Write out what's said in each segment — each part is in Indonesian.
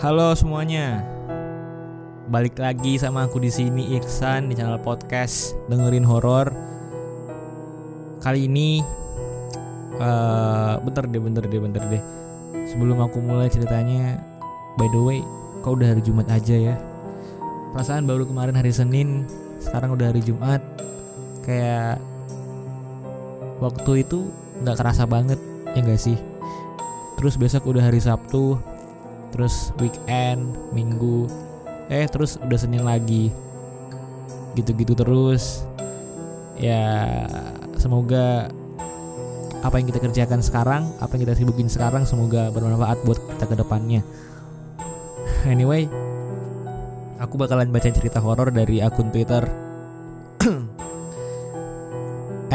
Halo semuanya. Balik lagi sama aku di sini Iksan di channel podcast dengerin horor. Kali ini uh, bentar deh, bentar deh, bentar deh. Sebelum aku mulai ceritanya, by the way, kau udah hari Jumat aja ya. Perasaan baru kemarin hari Senin, sekarang udah hari Jumat. Kayak waktu itu nggak kerasa banget ya gak sih? Terus besok udah hari Sabtu, terus weekend minggu eh terus udah senin lagi. Gitu-gitu terus. Ya semoga apa yang kita kerjakan sekarang apa yang kita sibukin sekarang semoga bermanfaat buat kita ke depannya. Anyway aku bakalan baca cerita horor dari akun twitter.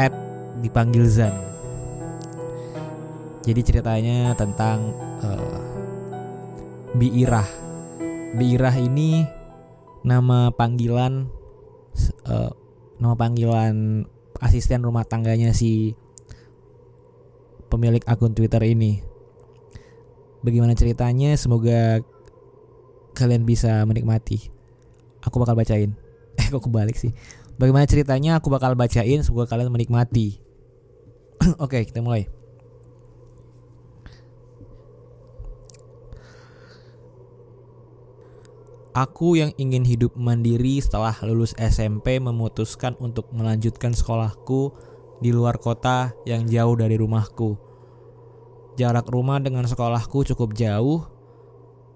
At dipanggil Zan. Jadi ceritanya tentang uh, Biirah. Biirah ini nama panggilan uh, nama panggilan asisten rumah tangganya si pemilik akun Twitter ini. Bagaimana ceritanya? Semoga kalian bisa menikmati. Aku bakal bacain. Eh kok kebalik sih? Bagaimana ceritanya? Aku bakal bacain. Semoga kalian menikmati. Oke, kita mulai. Aku yang ingin hidup mandiri setelah lulus SMP memutuskan untuk melanjutkan sekolahku di luar kota yang jauh dari rumahku. Jarak rumah dengan sekolahku cukup jauh,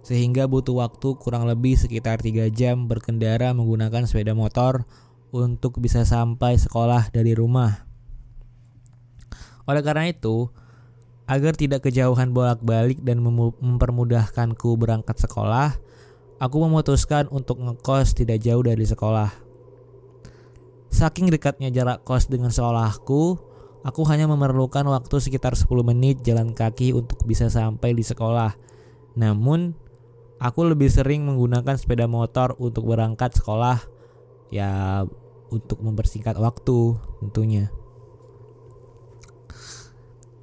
sehingga butuh waktu kurang lebih sekitar 3 jam berkendara menggunakan sepeda motor untuk bisa sampai sekolah dari rumah. Oleh karena itu, agar tidak kejauhan bolak-balik dan mempermudahkanku berangkat sekolah, aku memutuskan untuk ngekos tidak jauh dari sekolah. Saking dekatnya jarak kos dengan sekolahku, aku hanya memerlukan waktu sekitar 10 menit jalan kaki untuk bisa sampai di sekolah. Namun, aku lebih sering menggunakan sepeda motor untuk berangkat sekolah ya untuk mempersingkat waktu tentunya.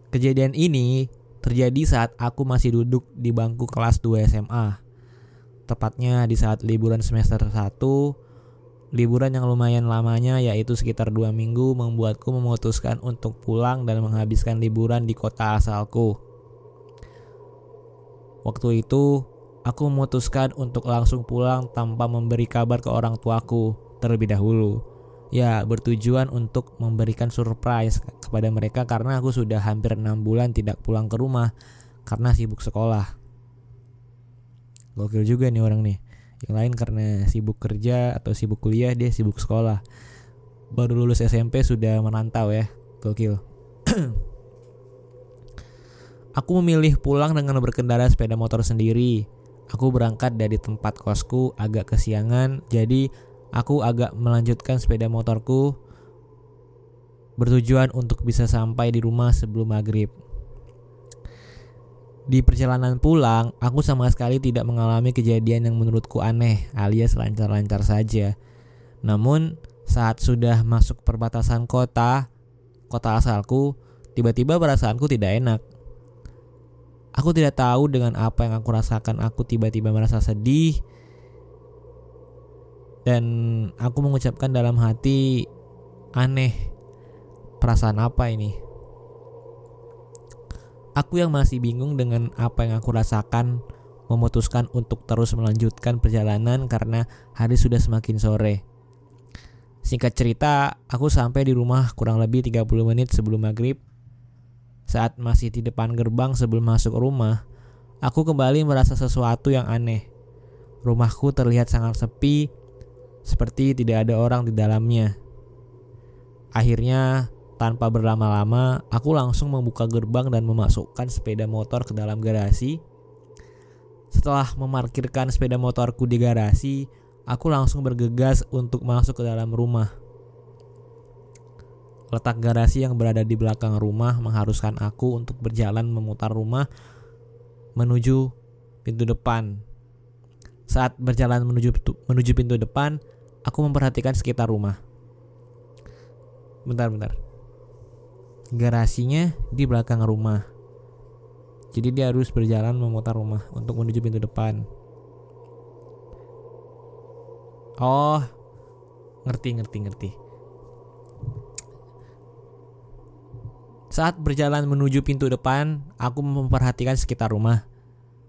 Kejadian ini terjadi saat aku masih duduk di bangku kelas 2 SMA tepatnya di saat liburan semester 1 liburan yang lumayan lamanya yaitu sekitar dua minggu membuatku memutuskan untuk pulang dan menghabiskan liburan di kota asalku. Waktu itu, aku memutuskan untuk langsung pulang tanpa memberi kabar ke orang tuaku terlebih dahulu. Ya, bertujuan untuk memberikan surprise kepada mereka karena aku sudah hampir enam bulan tidak pulang ke rumah karena sibuk sekolah. Gokil juga nih orang nih. Yang lain karena sibuk kerja atau sibuk kuliah, dia sibuk sekolah. Baru lulus SMP sudah merantau ya. Gokil. Aku memilih pulang dengan berkendara sepeda motor sendiri. Aku berangkat dari tempat kosku agak kesiangan, jadi aku agak melanjutkan sepeda motorku bertujuan untuk bisa sampai di rumah sebelum maghrib. Di perjalanan pulang, aku sama sekali tidak mengalami kejadian yang menurutku aneh alias lancar-lancar saja. Namun, saat sudah masuk perbatasan kota, kota asalku, tiba-tiba perasaanku tidak enak. Aku tidak tahu dengan apa yang aku rasakan. Aku tiba-tiba merasa sedih, dan aku mengucapkan dalam hati, "Aneh, perasaan apa ini?" Aku yang masih bingung dengan apa yang aku rasakan memutuskan untuk terus melanjutkan perjalanan karena hari sudah semakin sore. Singkat cerita, aku sampai di rumah kurang lebih 30 menit sebelum maghrib. Saat masih di depan gerbang sebelum masuk rumah, aku kembali merasa sesuatu yang aneh. Rumahku terlihat sangat sepi, seperti tidak ada orang di dalamnya. Akhirnya, tanpa berlama-lama, aku langsung membuka gerbang dan memasukkan sepeda motor ke dalam garasi. Setelah memarkirkan sepeda motorku di garasi, aku langsung bergegas untuk masuk ke dalam rumah. Letak garasi yang berada di belakang rumah mengharuskan aku untuk berjalan memutar rumah menuju pintu depan. Saat berjalan menuju menuju pintu depan, aku memperhatikan sekitar rumah. Bentar, bentar garasinya di belakang rumah. Jadi dia harus berjalan memutar rumah untuk menuju pintu depan. Oh, ngerti ngerti ngerti. Saat berjalan menuju pintu depan, aku memperhatikan sekitar rumah.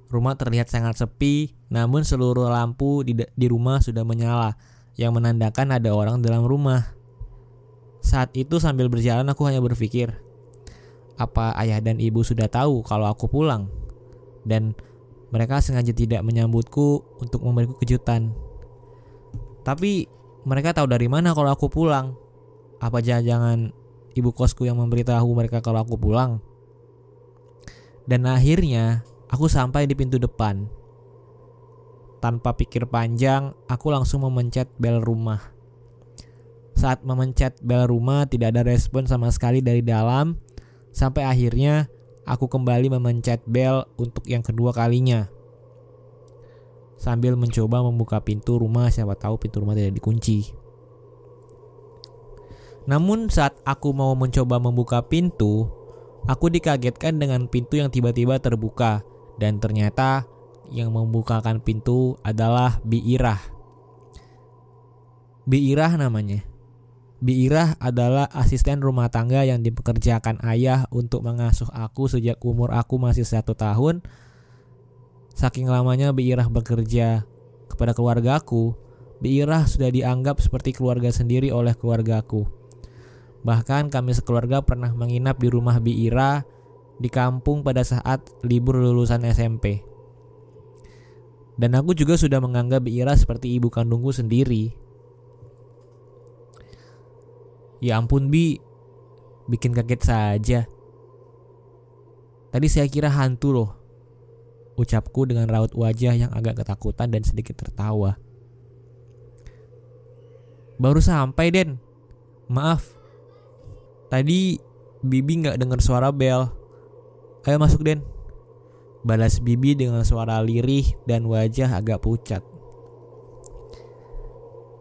Rumah terlihat sangat sepi, namun seluruh lampu di, di rumah sudah menyala, yang menandakan ada orang dalam rumah. Saat itu sambil berjalan aku hanya berpikir, apa ayah dan ibu sudah tahu kalau aku pulang? Dan mereka sengaja tidak menyambutku untuk memberiku kejutan. Tapi mereka tahu dari mana kalau aku pulang? Apa jangan-jangan ibu kosku yang memberitahu mereka kalau aku pulang? Dan akhirnya aku sampai di pintu depan. Tanpa pikir panjang, aku langsung memencet bel rumah. Saat memencet bel rumah tidak ada respon sama sekali dari dalam, sampai akhirnya aku kembali memencet bel untuk yang kedua kalinya sambil mencoba membuka pintu rumah siapa tahu pintu rumah tidak dikunci. Namun saat aku mau mencoba membuka pintu, aku dikagetkan dengan pintu yang tiba-tiba terbuka dan ternyata yang membukakan pintu adalah Biirah. Biirah namanya. Biirah adalah asisten rumah tangga yang dipekerjakan ayah untuk mengasuh aku sejak umur aku masih satu tahun Saking lamanya Biirah bekerja kepada keluargaku, Biirah sudah dianggap seperti keluarga sendiri oleh keluargaku. Bahkan kami sekeluarga pernah menginap di rumah Biira di kampung pada saat libur lulusan SMP. Dan aku juga sudah menganggap Biira seperti ibu kandungku sendiri. Ya ampun Bi, bikin kaget saja. Tadi saya kira hantu loh. Ucapku dengan raut wajah yang agak ketakutan dan sedikit tertawa. Baru sampai, Den. Maaf. Tadi Bibi nggak dengar suara bel. Ayo masuk, Den. Balas Bibi dengan suara lirih dan wajah agak pucat.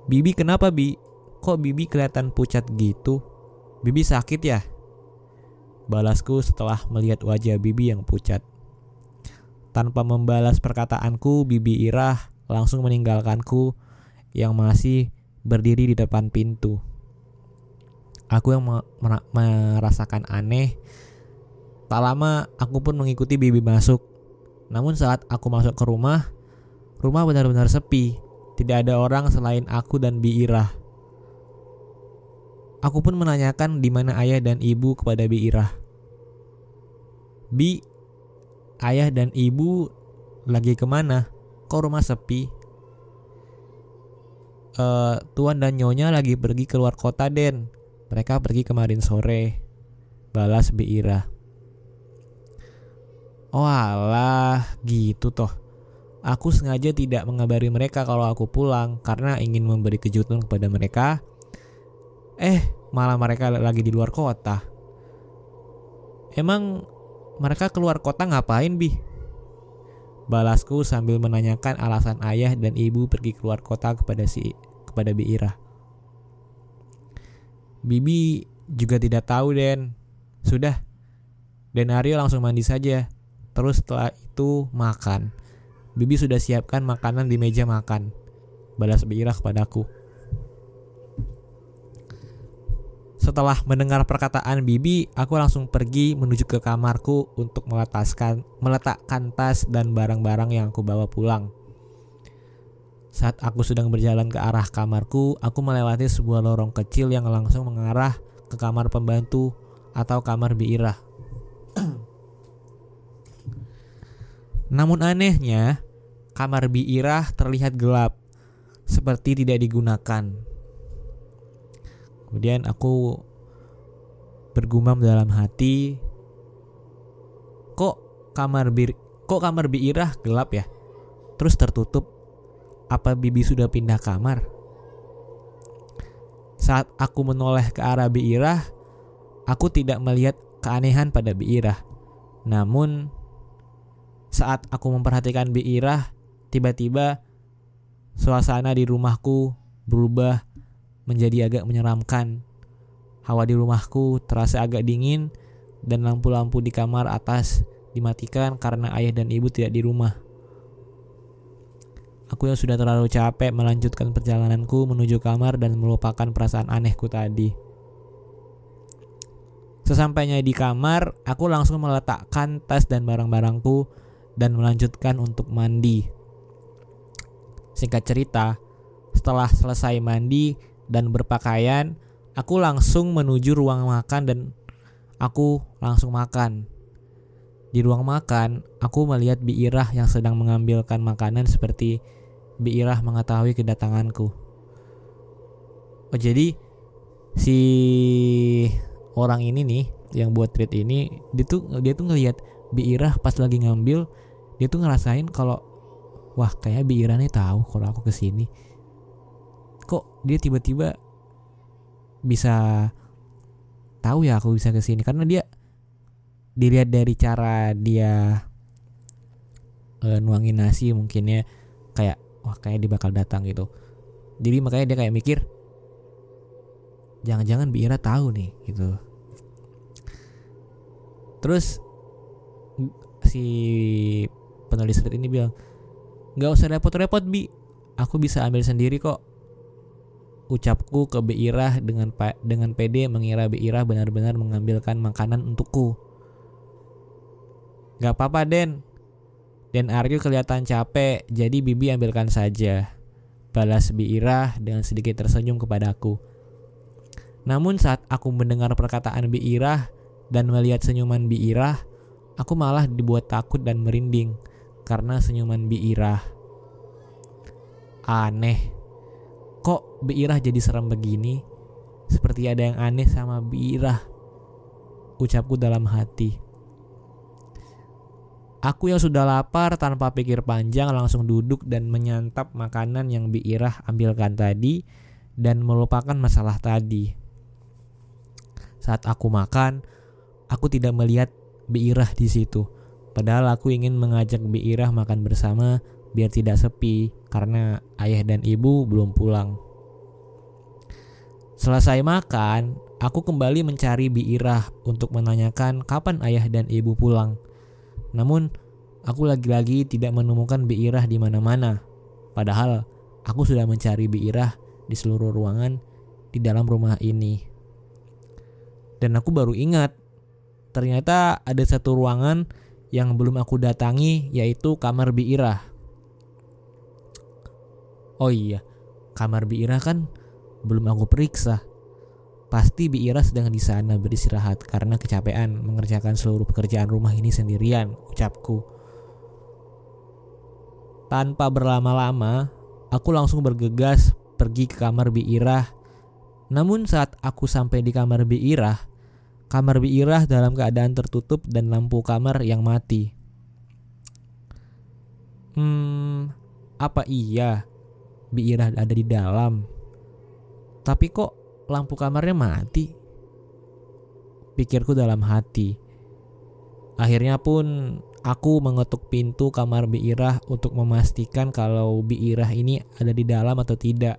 Bibi kenapa, Bi? Kok Bibi kelihatan pucat gitu? Bibi sakit ya? Balasku setelah melihat wajah Bibi yang pucat. Tanpa membalas perkataanku, Bibi Irah langsung meninggalkanku yang masih berdiri di depan pintu. Aku yang merasakan aneh. Tak lama aku pun mengikuti Bibi masuk. Namun saat aku masuk ke rumah, rumah benar-benar sepi. Tidak ada orang selain aku dan Bi Irah. Aku pun menanyakan di mana ayah dan ibu kepada Bi Irah. Bi, ayah dan ibu lagi ke mana? Kok rumah sepi? Uh, Tuan dan Nyonya lagi pergi keluar kota Den. Mereka pergi kemarin sore. Balas Biira. Oh alah, gitu toh. Aku sengaja tidak mengabari mereka kalau aku pulang karena ingin memberi kejutan kepada mereka. Eh, malah mereka lagi di luar kota. Emang mereka keluar kota ngapain, Bi? Balasku sambil menanyakan alasan ayah dan ibu pergi keluar kota kepada si kepada Bi Ira. Bibi juga tidak tahu, Den. Sudah. Dan Aryo langsung mandi saja. Terus setelah itu makan. Bibi sudah siapkan makanan di meja makan. Balas Bi Ira kepadaku. Setelah mendengar perkataan Bibi, aku langsung pergi menuju ke kamarku untuk meletakkan meletakkan tas dan barang-barang yang aku bawa pulang. Saat aku sedang berjalan ke arah kamarku, aku melewati sebuah lorong kecil yang langsung mengarah ke kamar pembantu atau kamar Biirah. Namun anehnya, kamar Biirah terlihat gelap, seperti tidak digunakan. Kemudian aku bergumam dalam hati, kok kamar bir kok kamar Biirah gelap ya? Terus tertutup. Apa Bibi sudah pindah kamar? Saat aku menoleh ke arah Biirah, aku tidak melihat keanehan pada Biirah. Namun saat aku memperhatikan Biirah, tiba-tiba suasana di rumahku berubah menjadi agak menyeramkan. Hawa di rumahku terasa agak dingin dan lampu-lampu di kamar atas dimatikan karena ayah dan ibu tidak di rumah. Aku yang sudah terlalu capek melanjutkan perjalananku menuju kamar dan melupakan perasaan anehku tadi. Sesampainya di kamar, aku langsung meletakkan tas dan barang-barangku dan melanjutkan untuk mandi. Singkat cerita, setelah selesai mandi dan berpakaian, aku langsung menuju ruang makan dan aku langsung makan. Di ruang makan, aku melihat Biirah yang sedang mengambilkan makanan seperti Biirah mengetahui kedatanganku. Oh jadi si orang ini nih yang buat tweet ini dia tuh dia tuh ngelihat Biirah pas lagi ngambil dia tuh ngerasain kalau wah kayak Biirah nih tahu kalau aku ke sini dia tiba-tiba bisa tahu ya aku bisa ke sini karena dia dilihat dari cara dia uh, nuangin nasi mungkin ya kayak wah kayak dia bakal datang gitu. Jadi makanya dia kayak mikir jangan-jangan Biira tahu nih gitu. Terus si penulis ini bilang nggak usah repot-repot bi. Aku bisa ambil sendiri kok ucapku ke Beirah dengan dengan PD mengira Beirah benar-benar mengambilkan makanan untukku. Gak apa-apa Den. Dan Aryo kelihatan capek, jadi Bibi ambilkan saja. Balas Beirah dengan sedikit tersenyum kepadaku. Namun saat aku mendengar perkataan Beirah, dan melihat senyuman Biirah, aku malah dibuat takut dan merinding karena senyuman Biirah. Aneh, kok Biirah jadi serem begini? Seperti ada yang aneh sama Biirah. Ucapku dalam hati. Aku yang sudah lapar tanpa pikir panjang langsung duduk dan menyantap makanan yang Biirah ambilkan tadi dan melupakan masalah tadi. Saat aku makan, Aku tidak melihat Biirah di situ. Padahal aku ingin mengajak Biirah makan bersama biar tidak sepi karena ayah dan ibu belum pulang. Selesai makan, aku kembali mencari Biirah untuk menanyakan kapan ayah dan ibu pulang. Namun, aku lagi-lagi tidak menemukan Biirah di mana-mana. Padahal, aku sudah mencari Biirah di seluruh ruangan di dalam rumah ini. Dan aku baru ingat ternyata ada satu ruangan yang belum aku datangi yaitu kamar Biirah. Oh iya, kamar Biirah kan belum aku periksa. Pasti Biirah sedang di sana beristirahat karena kecapean mengerjakan seluruh pekerjaan rumah ini sendirian, ucapku. Tanpa berlama-lama, aku langsung bergegas pergi ke kamar Biirah. Namun saat aku sampai di kamar Biirah, Kamar Biirah dalam keadaan tertutup dan lampu kamar yang mati. Hmm, apa iya Biirah ada di dalam? Tapi kok lampu kamarnya mati? Pikirku dalam hati. Akhirnya pun aku mengetuk pintu kamar Biirah untuk memastikan kalau Biirah ini ada di dalam atau tidak.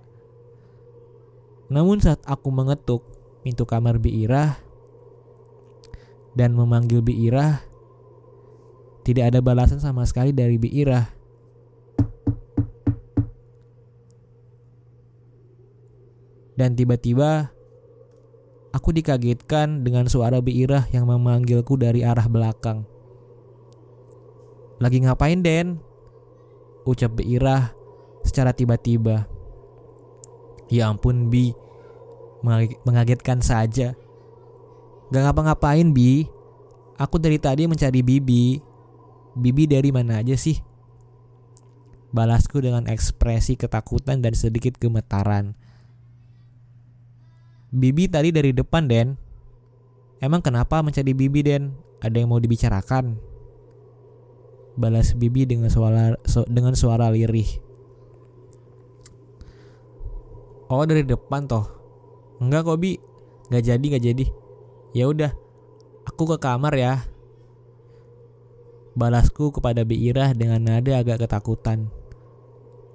Namun saat aku mengetuk pintu kamar Biirah, dan memanggil Biirah, tidak ada balasan sama sekali dari Biirah. Dan tiba-tiba aku dikagetkan dengan suara Biirah yang memanggilku dari arah belakang. Lagi ngapain Den? Ucap Biirah secara tiba-tiba. Ya ampun Bi, mengagetkan saja. Gak ngapa-ngapain Bi Aku dari tadi mencari Bibi Bibi dari mana aja sih? Balasku dengan ekspresi ketakutan dan sedikit gemetaran Bibi tadi dari depan Den Emang kenapa mencari Bibi Den? Ada yang mau dibicarakan? Balas Bibi dengan suara dengan suara lirih. Oh dari depan toh? Enggak kok Bi, Gak jadi gak jadi. Ya udah, aku ke kamar ya. Balasku kepada Biirah dengan nada agak ketakutan.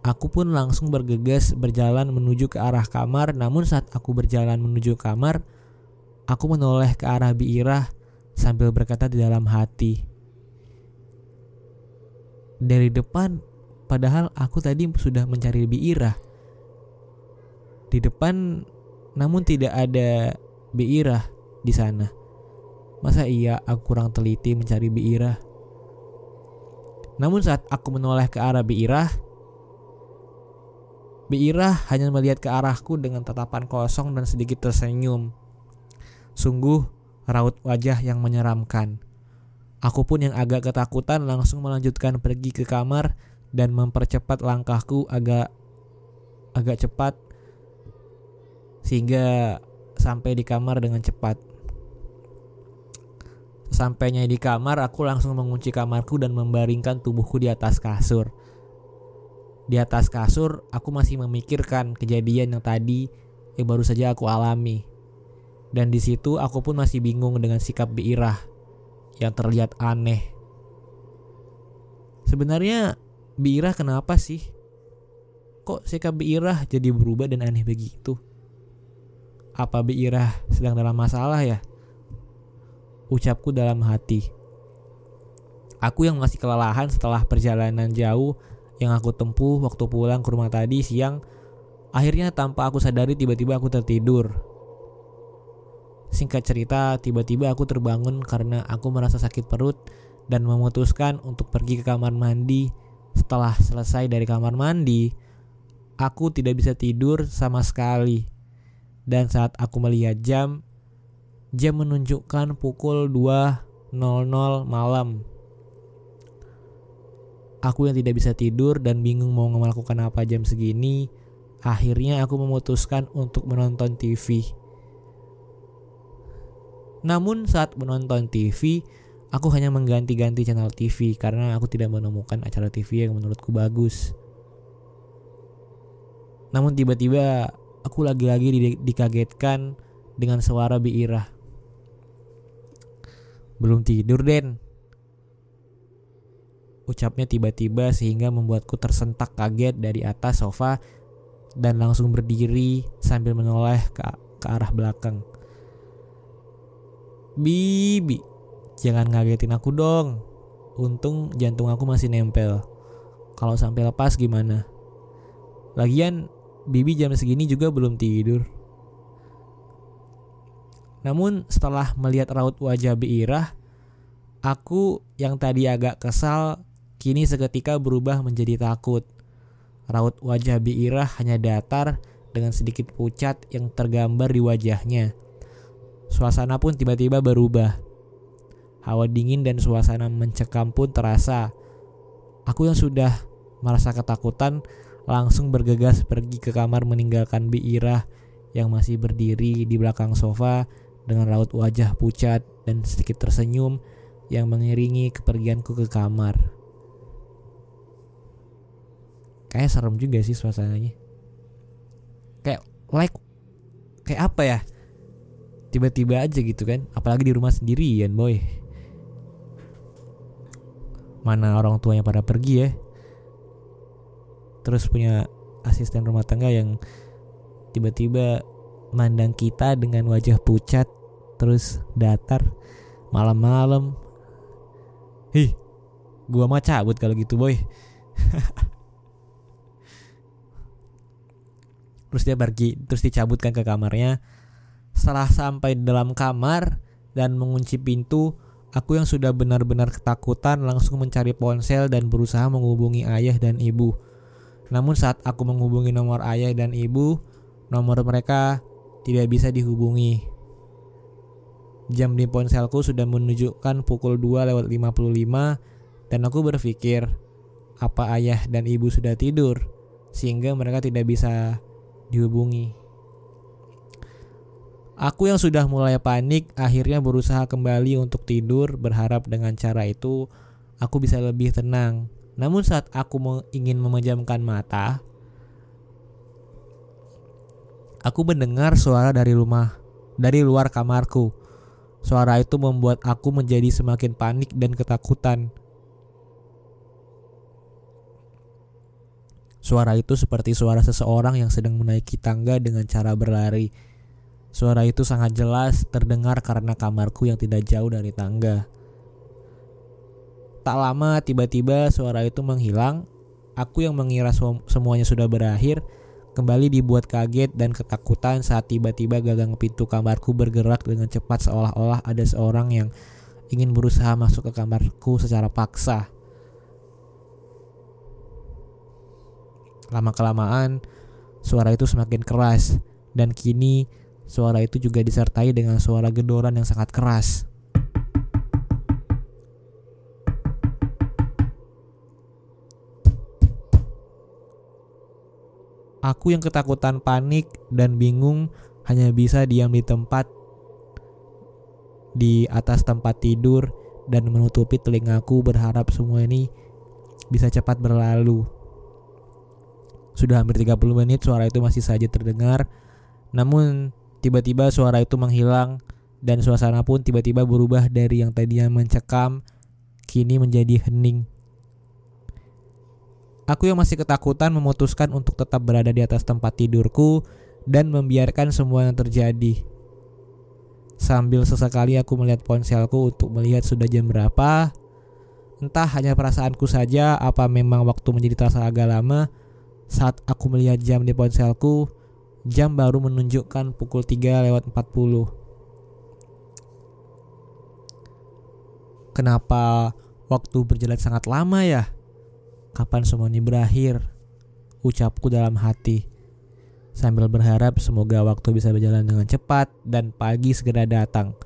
Aku pun langsung bergegas berjalan menuju ke arah kamar, namun saat aku berjalan menuju kamar, aku menoleh ke arah Biirah sambil berkata di dalam hati. Dari depan Padahal aku tadi sudah mencari Biirah. Di depan namun tidak ada Biirah di sana. Masa iya aku kurang teliti mencari Biirah? Namun saat aku menoleh ke arah Biirah, Biirah hanya melihat ke arahku dengan tatapan kosong dan sedikit tersenyum. Sungguh raut wajah yang menyeramkan. Aku pun yang agak ketakutan langsung melanjutkan pergi ke kamar dan mempercepat langkahku agak agak cepat sehingga sampai di kamar dengan cepat. Sampainya di kamar, aku langsung mengunci kamarku dan membaringkan tubuhku di atas kasur. Di atas kasur, aku masih memikirkan kejadian yang tadi yang baru saja aku alami. Dan di situ aku pun masih bingung dengan sikap Biirah yang terlihat aneh. Sebenarnya Biirah kenapa sih? Kok sikap Biirah jadi berubah dan aneh begitu? Apa Biirah sedang dalam masalah ya? Ucapku dalam hati. Aku yang masih kelelahan setelah perjalanan jauh yang aku tempuh waktu pulang ke rumah tadi siang, akhirnya tanpa aku sadari tiba-tiba aku tertidur Singkat cerita, tiba-tiba aku terbangun karena aku merasa sakit perut dan memutuskan untuk pergi ke kamar mandi. Setelah selesai dari kamar mandi, aku tidak bisa tidur sama sekali. Dan saat aku melihat jam, jam menunjukkan pukul 2.00 malam. Aku yang tidak bisa tidur dan bingung mau melakukan apa jam segini, akhirnya aku memutuskan untuk menonton TV. Namun saat menonton TV, aku hanya mengganti-ganti channel TV karena aku tidak menemukan acara TV yang menurutku bagus. Namun tiba-tiba aku lagi-lagi di dikagetkan dengan suara Biirah. Belum tidur, Den. Ucapnya tiba-tiba sehingga membuatku tersentak kaget dari atas sofa dan langsung berdiri sambil menoleh ke, ke arah belakang. Bibi, jangan ngagetin aku dong. Untung jantung aku masih nempel. Kalau sampai lepas gimana? Lagian Bibi jam segini juga belum tidur. Namun setelah melihat raut wajah Biirah, aku yang tadi agak kesal kini seketika berubah menjadi takut. Raut wajah Biirah hanya datar dengan sedikit pucat yang tergambar di wajahnya. Suasana pun tiba-tiba berubah. Hawa dingin dan suasana mencekam pun terasa. Aku yang sudah merasa ketakutan langsung bergegas pergi ke kamar meninggalkan Biirah yang masih berdiri di belakang sofa dengan raut wajah pucat dan sedikit tersenyum yang mengiringi kepergianku ke kamar. Kayak serem juga sih suasananya. Kayak like kayak apa ya? tiba-tiba aja gitu kan apalagi di rumah sendirian boy mana orang tuanya pada pergi ya terus punya asisten rumah tangga yang tiba-tiba mandang kita dengan wajah pucat terus datar malam-malam Hih, gua mah cabut kalau gitu boy terus dia pergi terus dicabutkan ke kamarnya setelah sampai dalam kamar dan mengunci pintu, aku yang sudah benar-benar ketakutan langsung mencari ponsel dan berusaha menghubungi ayah dan ibu. Namun saat aku menghubungi nomor ayah dan ibu, nomor mereka tidak bisa dihubungi. Jam di ponselku sudah menunjukkan pukul 2 lewat 55 dan aku berpikir apa ayah dan ibu sudah tidur sehingga mereka tidak bisa dihubungi. Aku yang sudah mulai panik akhirnya berusaha kembali untuk tidur berharap dengan cara itu aku bisa lebih tenang. Namun saat aku ingin memejamkan mata, aku mendengar suara dari rumah dari luar kamarku. Suara itu membuat aku menjadi semakin panik dan ketakutan. Suara itu seperti suara seseorang yang sedang menaiki tangga dengan cara berlari. Suara itu sangat jelas terdengar karena kamarku yang tidak jauh dari tangga. Tak lama tiba-tiba suara itu menghilang aku yang mengira semuanya sudah berakhir, kembali dibuat kaget dan ketakutan saat tiba-tiba gagang pintu kamarku bergerak dengan cepat seolah-olah ada seorang yang ingin berusaha masuk ke kamarku secara paksa. Lama-kelamaan, suara itu semakin keras dan kini suara itu juga disertai dengan suara gedoran yang sangat keras. Aku yang ketakutan panik dan bingung hanya bisa diam di tempat di atas tempat tidur dan menutupi telingaku berharap semua ini bisa cepat berlalu. Sudah hampir 30 menit suara itu masih saja terdengar. Namun tiba-tiba suara itu menghilang dan suasana pun tiba-tiba berubah dari yang tadinya mencekam kini menjadi hening. Aku yang masih ketakutan memutuskan untuk tetap berada di atas tempat tidurku dan membiarkan semua yang terjadi. Sambil sesekali aku melihat ponselku untuk melihat sudah jam berapa. Entah hanya perasaanku saja apa memang waktu menjadi terasa agak lama. Saat aku melihat jam di ponselku, jam baru menunjukkan pukul 3 lewat 40. Kenapa waktu berjalan sangat lama ya? Kapan semua ini berakhir? Ucapku dalam hati. Sambil berharap semoga waktu bisa berjalan dengan cepat dan pagi segera datang.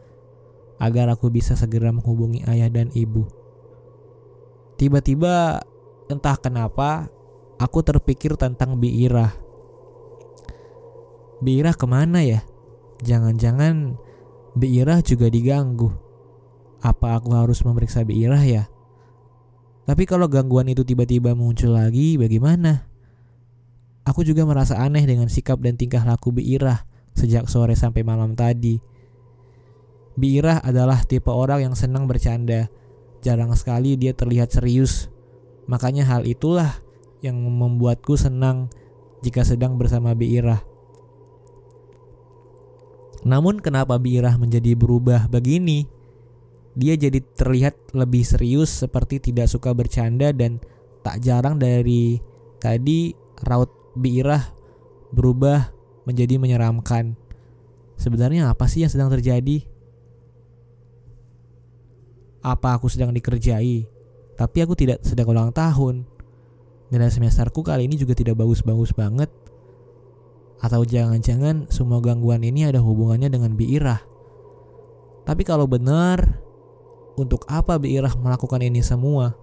Agar aku bisa segera menghubungi ayah dan ibu. Tiba-tiba entah kenapa aku terpikir tentang Biirah. Biirah ke mana ya? Jangan-jangan Biirah juga diganggu. Apa aku harus memeriksa Biirah ya? Tapi kalau gangguan itu tiba-tiba muncul lagi, bagaimana? Aku juga merasa aneh dengan sikap dan tingkah laku Biirah sejak sore sampai malam tadi. Biirah adalah tipe orang yang senang bercanda. Jarang sekali dia terlihat serius. Makanya hal itulah yang membuatku senang jika sedang bersama Biirah. Namun kenapa Biirah menjadi berubah begini? dia jadi terlihat lebih serius seperti tidak suka bercanda dan tak jarang dari tadi raut Biirah berubah menjadi menyeramkan. Sebenarnya apa sih yang sedang terjadi? Apa aku sedang dikerjai? Tapi aku tidak sedang ulang tahun. Nilai semesterku kali ini juga tidak bagus-bagus banget. Atau jangan-jangan semua gangguan ini ada hubungannya dengan Biirah. Tapi kalau benar, untuk apa Biirah melakukan ini semua?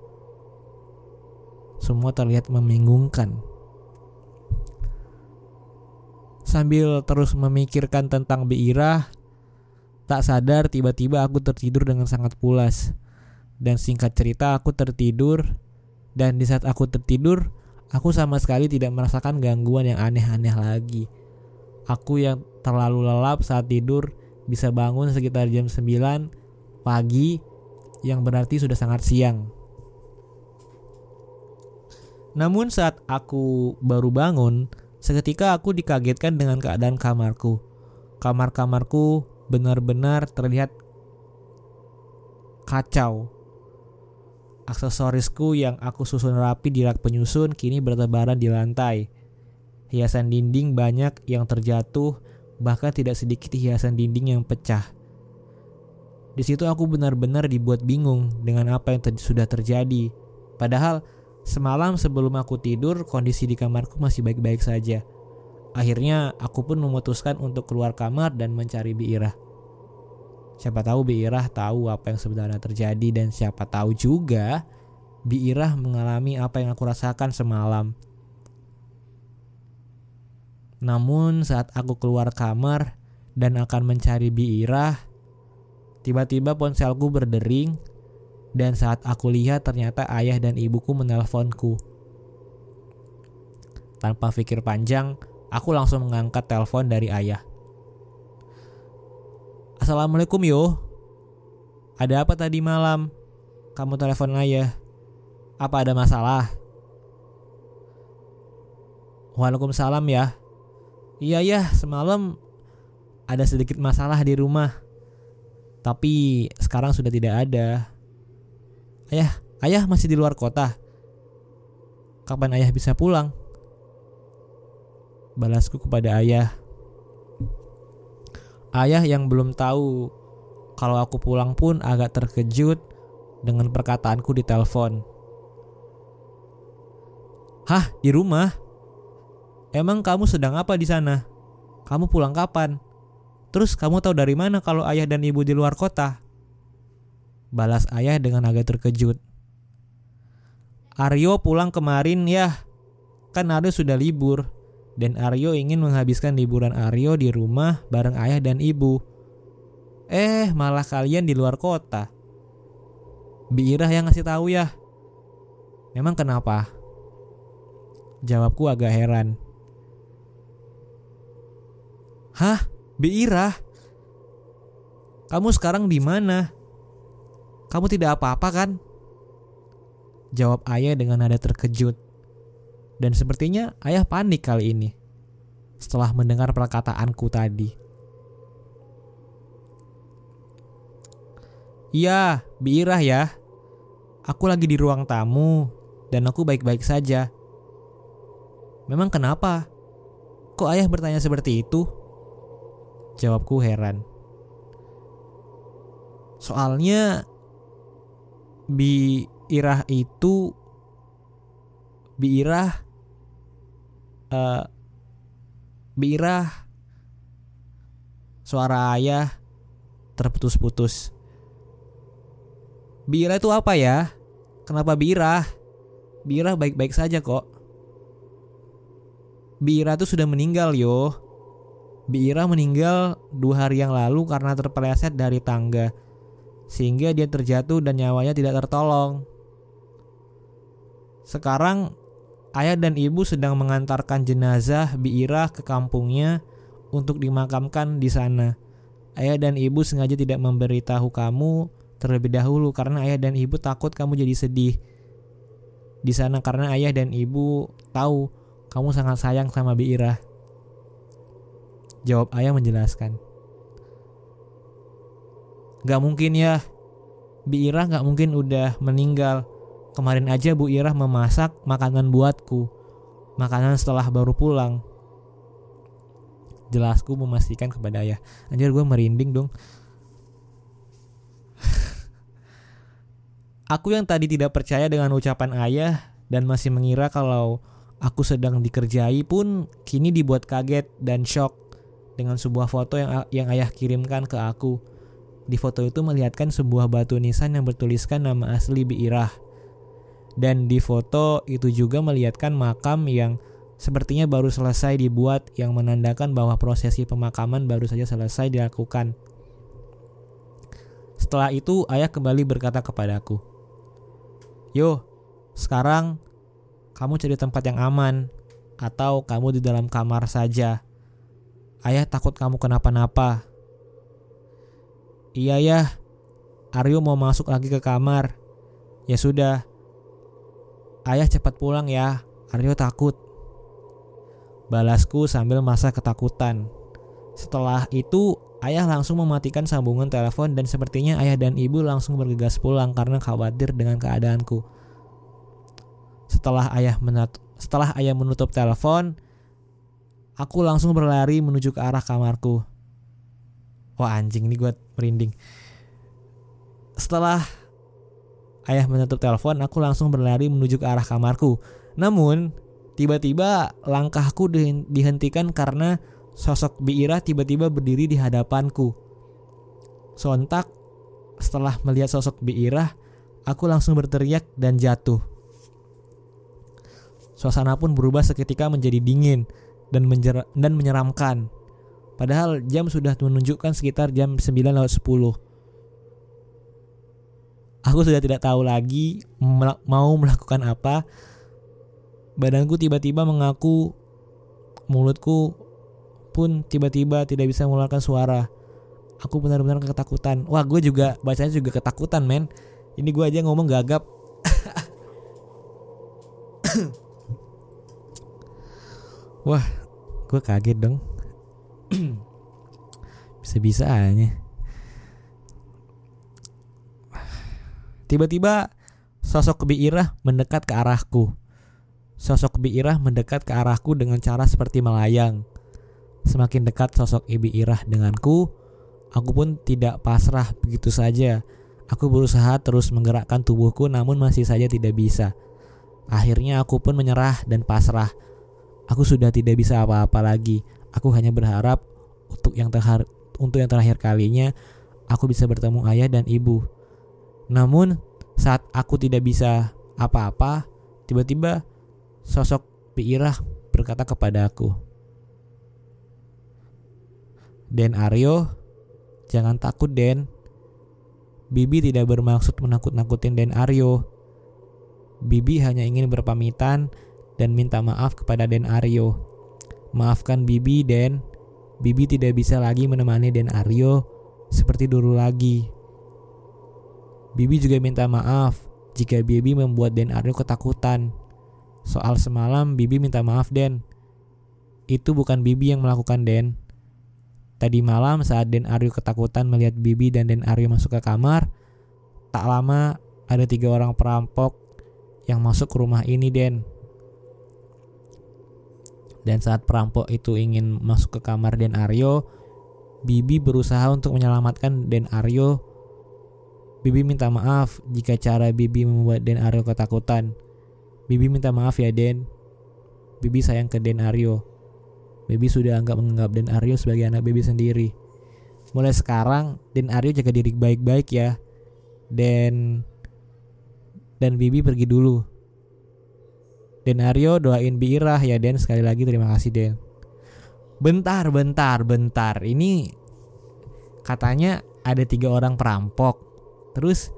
Semua terlihat membingungkan. Sambil terus memikirkan tentang Biirah, tak sadar tiba-tiba aku tertidur dengan sangat pulas. Dan singkat cerita aku tertidur dan di saat aku tertidur, aku sama sekali tidak merasakan gangguan yang aneh-aneh lagi. Aku yang terlalu lelap saat tidur bisa bangun sekitar jam 9 pagi yang berarti sudah sangat siang. Namun saat aku baru bangun, seketika aku dikagetkan dengan keadaan kamarku. Kamar-kamarku benar-benar terlihat kacau. Aksesorisku yang aku susun rapi di rak penyusun kini bertebaran di lantai. Hiasan dinding banyak yang terjatuh, bahkan tidak sedikit hiasan dinding yang pecah. Di situ aku benar-benar dibuat bingung dengan apa yang ter sudah terjadi. Padahal semalam sebelum aku tidur kondisi di kamarku masih baik-baik saja. Akhirnya aku pun memutuskan untuk keluar kamar dan mencari Biirah. Siapa tahu Biirah tahu apa yang sebenarnya terjadi dan siapa tahu juga Biirah mengalami apa yang aku rasakan semalam. Namun saat aku keluar kamar dan akan mencari Biirah, Tiba-tiba ponselku berdering dan saat aku lihat ternyata ayah dan ibuku menelponku. Tanpa pikir panjang, aku langsung mengangkat telepon dari ayah. Assalamualaikum yo. Ada apa tadi malam? Kamu telepon ayah. Apa ada masalah? Waalaikumsalam ya. Iya ya, semalam ada sedikit masalah di rumah. Tapi sekarang sudah tidak ada. Ayah, ayah masih di luar kota. kapan ayah bisa pulang? Balasku kepada ayah. Ayah yang belum tahu kalau aku pulang pun agak terkejut dengan perkataanku di telepon. Hah, di rumah? Emang kamu sedang apa di sana? Kamu pulang kapan? Terus kamu tahu dari mana kalau ayah dan ibu di luar kota? Balas ayah dengan agak terkejut. Aryo pulang kemarin ya. Kan Aryo sudah libur. Dan Aryo ingin menghabiskan liburan Aryo di rumah bareng ayah dan ibu. Eh, malah kalian di luar kota. Bi Irah yang ngasih tahu ya. Memang kenapa? Jawabku agak heran. Hah? Bi Irah? Kamu sekarang di mana? Kamu tidak apa-apa kan? Jawab ayah dengan nada terkejut. Dan sepertinya ayah panik kali ini setelah mendengar perkataanku tadi. Iya, Biirah ya. Aku lagi di ruang tamu dan aku baik-baik saja. Memang kenapa? Kok ayah bertanya seperti itu? Jawabku heran. Soalnya Bi Irah itu Bi Irah uh, birah suara ayah terputus-putus. Bira itu apa ya? Kenapa Bira? Bira baik-baik saja kok. Bira itu sudah meninggal yo. Bira meninggal dua hari yang lalu karena terpeleset dari tangga. Sehingga dia terjatuh dan nyawanya tidak tertolong. Sekarang ayah dan ibu sedang mengantarkan jenazah Biirah ke kampungnya untuk dimakamkan di sana. Ayah dan ibu sengaja tidak memberitahu kamu terlebih dahulu karena ayah dan ibu takut kamu jadi sedih di sana karena ayah dan ibu tahu kamu sangat sayang sama Biirah. Jawab ayah menjelaskan. Gak mungkin ya, Biirah gak mungkin udah meninggal Kemarin aja Bu Irah memasak makanan buatku. Makanan setelah baru pulang. Jelasku memastikan kepada ayah. Anjir gue merinding dong. aku yang tadi tidak percaya dengan ucapan ayah dan masih mengira kalau aku sedang dikerjai pun kini dibuat kaget dan shock dengan sebuah foto yang yang ayah kirimkan ke aku. Di foto itu melihatkan sebuah batu nisan yang bertuliskan nama asli Biirah dan di foto itu juga melihatkan makam yang sepertinya baru selesai dibuat yang menandakan bahwa prosesi pemakaman baru saja selesai dilakukan. Setelah itu ayah kembali berkata kepadaku, Yo, sekarang kamu cari tempat yang aman atau kamu di dalam kamar saja. Ayah takut kamu kenapa-napa. Iya ya, Aryo mau masuk lagi ke kamar. Ya sudah, Ayah cepat pulang ya, Aryo takut. Balasku sambil masa ketakutan. Setelah itu, ayah langsung mematikan sambungan telepon dan sepertinya ayah dan ibu langsung bergegas pulang karena khawatir dengan keadaanku. Setelah ayah menat setelah ayah menutup telepon, aku langsung berlari menuju ke arah kamarku. Wah anjing ini gue merinding. Setelah Ayah menutup telepon, aku langsung berlari menuju ke arah kamarku. Namun, tiba-tiba langkahku dihentikan karena sosok Biira tiba-tiba berdiri di hadapanku. Sontak, setelah melihat sosok Biira, aku langsung berteriak dan jatuh. Suasana pun berubah seketika menjadi dingin dan, dan menyeramkan. Padahal jam sudah menunjukkan sekitar jam 9.10. Aku sudah tidak tahu lagi mau melakukan apa. Badanku tiba-tiba mengaku, mulutku pun tiba-tiba tidak bisa mengeluarkan suara. Aku benar-benar ketakutan. Wah, gue juga bacanya juga ketakutan, men. Ini gue aja ngomong gagap. Wah, gue kaget dong. Bisa-bisa Tiba-tiba sosok Biirah mendekat ke arahku. sosok Bi Irah mendekat ke arahku dengan cara seperti melayang. Semakin dekat sosok Ibi Irah denganku, aku pun tidak pasrah begitu saja. Aku berusaha terus menggerakkan tubuhku namun masih saja tidak bisa. Akhirnya aku pun menyerah dan pasrah. Aku sudah tidak bisa apa-apa lagi. Aku hanya berharap untuk yang terakhir untuk yang terakhir kalinya aku bisa bertemu ayah dan ibu. Namun saat aku tidak bisa apa-apa, tiba-tiba sosok Piirah berkata kepada aku, Den Aryo, jangan takut Den. Bibi tidak bermaksud menakut-nakutin Den Aryo. Bibi hanya ingin berpamitan dan minta maaf kepada Den Aryo. Maafkan Bibi, Den. Bibi tidak bisa lagi menemani Den Aryo seperti dulu lagi. Bibi juga minta maaf jika Bibi membuat Den Aryo ketakutan. Soal semalam Bibi minta maaf Den. Itu bukan Bibi yang melakukan Den. Tadi malam saat Den Aryo ketakutan melihat Bibi dan Den Aryo masuk ke kamar, tak lama ada tiga orang perampok yang masuk ke rumah ini Den. Dan saat perampok itu ingin masuk ke kamar Den Aryo, Bibi berusaha untuk menyelamatkan Den Aryo. Bibi minta maaf jika cara Bibi membuat Den Aryo ketakutan. Bibi minta maaf ya Den. Bibi sayang ke Den Aryo. Bibi sudah anggap menganggap Den Aryo sebagai anak Bibi sendiri. Mulai sekarang Den Aryo jaga diri baik-baik ya. Dan dan Bibi pergi dulu. Den Aryo doain Bi Irah ya Den sekali lagi terima kasih Den. Bentar, bentar, bentar. Ini katanya ada tiga orang perampok. Terus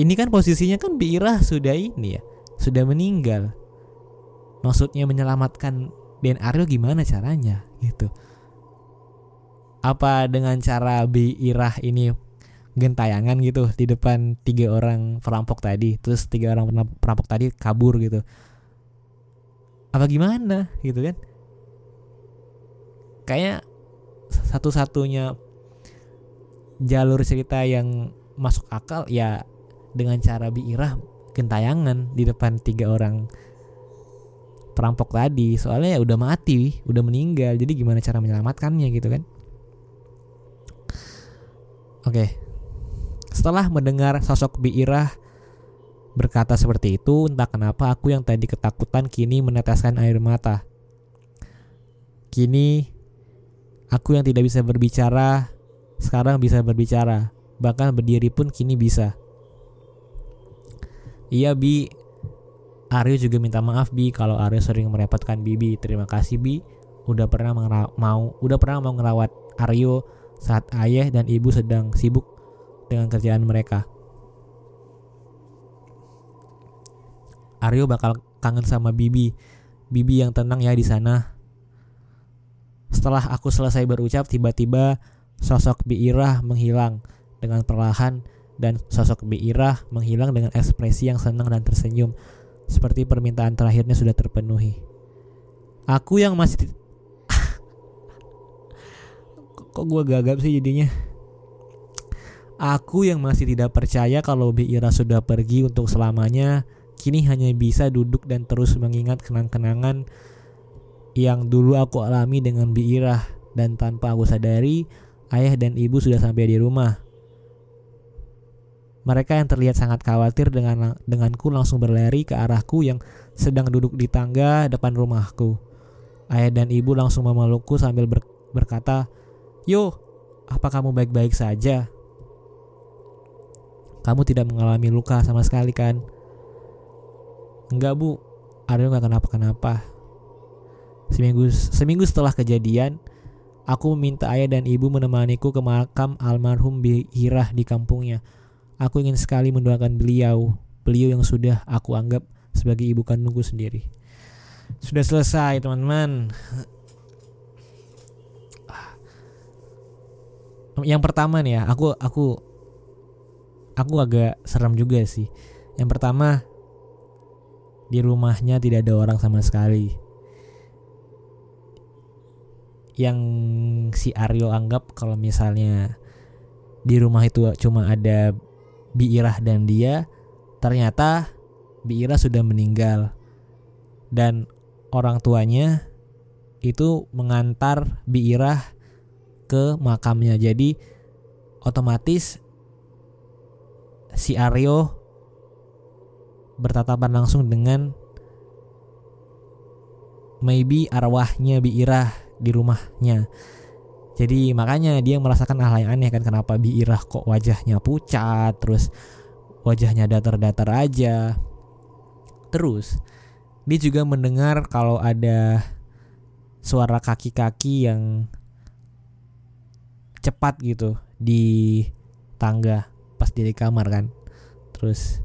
ini kan posisinya kan Bi Irah sudah ini ya, sudah meninggal. Maksudnya menyelamatkan Den Aryo gimana caranya gitu. Apa dengan cara Bi Irah ini gentayangan gitu di depan tiga orang perampok tadi terus tiga orang perampok tadi kabur gitu apa gimana gitu kan kayak satu-satunya jalur cerita yang masuk akal ya dengan cara biirah gentayangan di depan tiga orang perampok tadi. Soalnya ya udah mati udah meninggal. Jadi gimana cara menyelamatkannya gitu kan? Oke. Setelah mendengar sosok Biirah berkata seperti itu, entah kenapa aku yang tadi ketakutan kini meneteskan air mata. Kini aku yang tidak bisa berbicara sekarang bisa berbicara, bahkan berdiri pun kini bisa. Iya Bi, Aryo juga minta maaf Bi kalau Aryo sering merepotkan Bibi. Terima kasih Bi, udah pernah mau udah pernah mau ngerawat Aryo saat ayah dan ibu sedang sibuk dengan kerjaan mereka. Aryo bakal kangen sama Bibi. Bibi yang tenang ya di sana. Setelah aku selesai berucap, tiba-tiba sosok Biirah menghilang dengan perlahan dan sosok Biirah menghilang dengan ekspresi yang senang dan tersenyum. Seperti permintaan terakhirnya sudah terpenuhi. Aku yang masih kok gue gagap sih jadinya? Aku yang masih tidak percaya kalau Biira sudah pergi untuk selamanya, kini hanya bisa duduk dan terus mengingat kenang-kenangan yang dulu aku alami dengan Biira dan tanpa aku sadari, ayah dan ibu sudah sampai di rumah. Mereka yang terlihat sangat khawatir dengan denganku langsung berlari ke arahku yang sedang duduk di tangga depan rumahku. Ayah dan ibu langsung memelukku sambil ber, berkata, "Yo, apa kamu baik-baik saja?" Kamu tidak mengalami luka sama sekali kan? Enggak bu, Aryo nggak kenapa-kenapa. Seminggu, seminggu setelah kejadian, aku meminta ayah dan ibu menemaniku ke makam almarhum Bihirah di kampungnya. Aku ingin sekali mendoakan beliau, beliau yang sudah aku anggap sebagai ibu kandungku sendiri. Sudah selesai teman-teman. Yang pertama nih ya, aku aku aku agak serem juga sih. Yang pertama, di rumahnya tidak ada orang sama sekali. Yang si Aryo anggap kalau misalnya di rumah itu cuma ada Biirah dan dia, ternyata Bi Ira sudah meninggal dan orang tuanya itu mengantar Bi Ira ke makamnya. Jadi otomatis si Aryo bertatapan langsung dengan maybe arwahnya Bi Ira di rumahnya. Jadi makanya dia merasakan hal yang aneh kan kenapa Bi Ira kok wajahnya pucat terus wajahnya datar-datar aja. Terus dia juga mendengar kalau ada suara kaki-kaki yang cepat gitu di tangga pas di kamar kan. Terus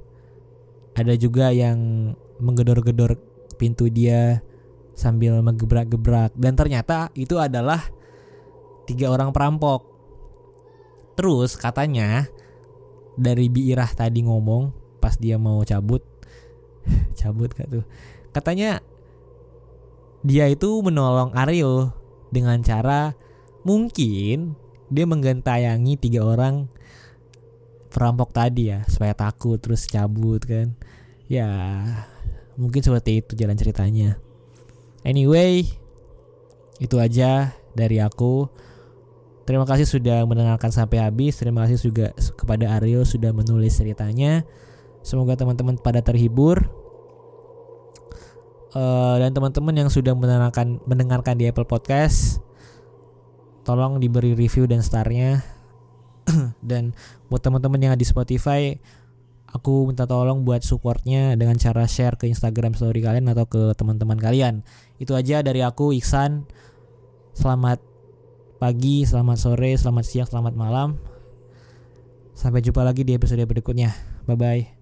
ada juga yang menggedor-gedor pintu dia sambil menggebrak-gebrak dan ternyata itu adalah tiga orang perampok. Terus katanya dari Biirah tadi ngomong pas dia mau cabut, cabut gak tuh? Katanya dia itu menolong Aryo dengan cara mungkin dia menggentayangi tiga orang perampok tadi ya supaya takut terus cabut kan ya mungkin seperti itu jalan ceritanya anyway itu aja dari aku Terima kasih sudah mendengarkan sampai habis. Terima kasih juga kepada Ariel sudah menulis ceritanya. Semoga teman-teman pada terhibur. Uh, dan teman-teman yang sudah mendengarkan mendengarkan di Apple Podcast, tolong diberi review dan starnya. dan buat teman-teman yang di Spotify, aku minta tolong buat supportnya dengan cara share ke Instagram story kalian atau ke teman-teman kalian. Itu aja dari aku Iksan. Selamat pagi, selamat sore, selamat siang, selamat malam. Sampai jumpa lagi di episode berikutnya. Bye bye.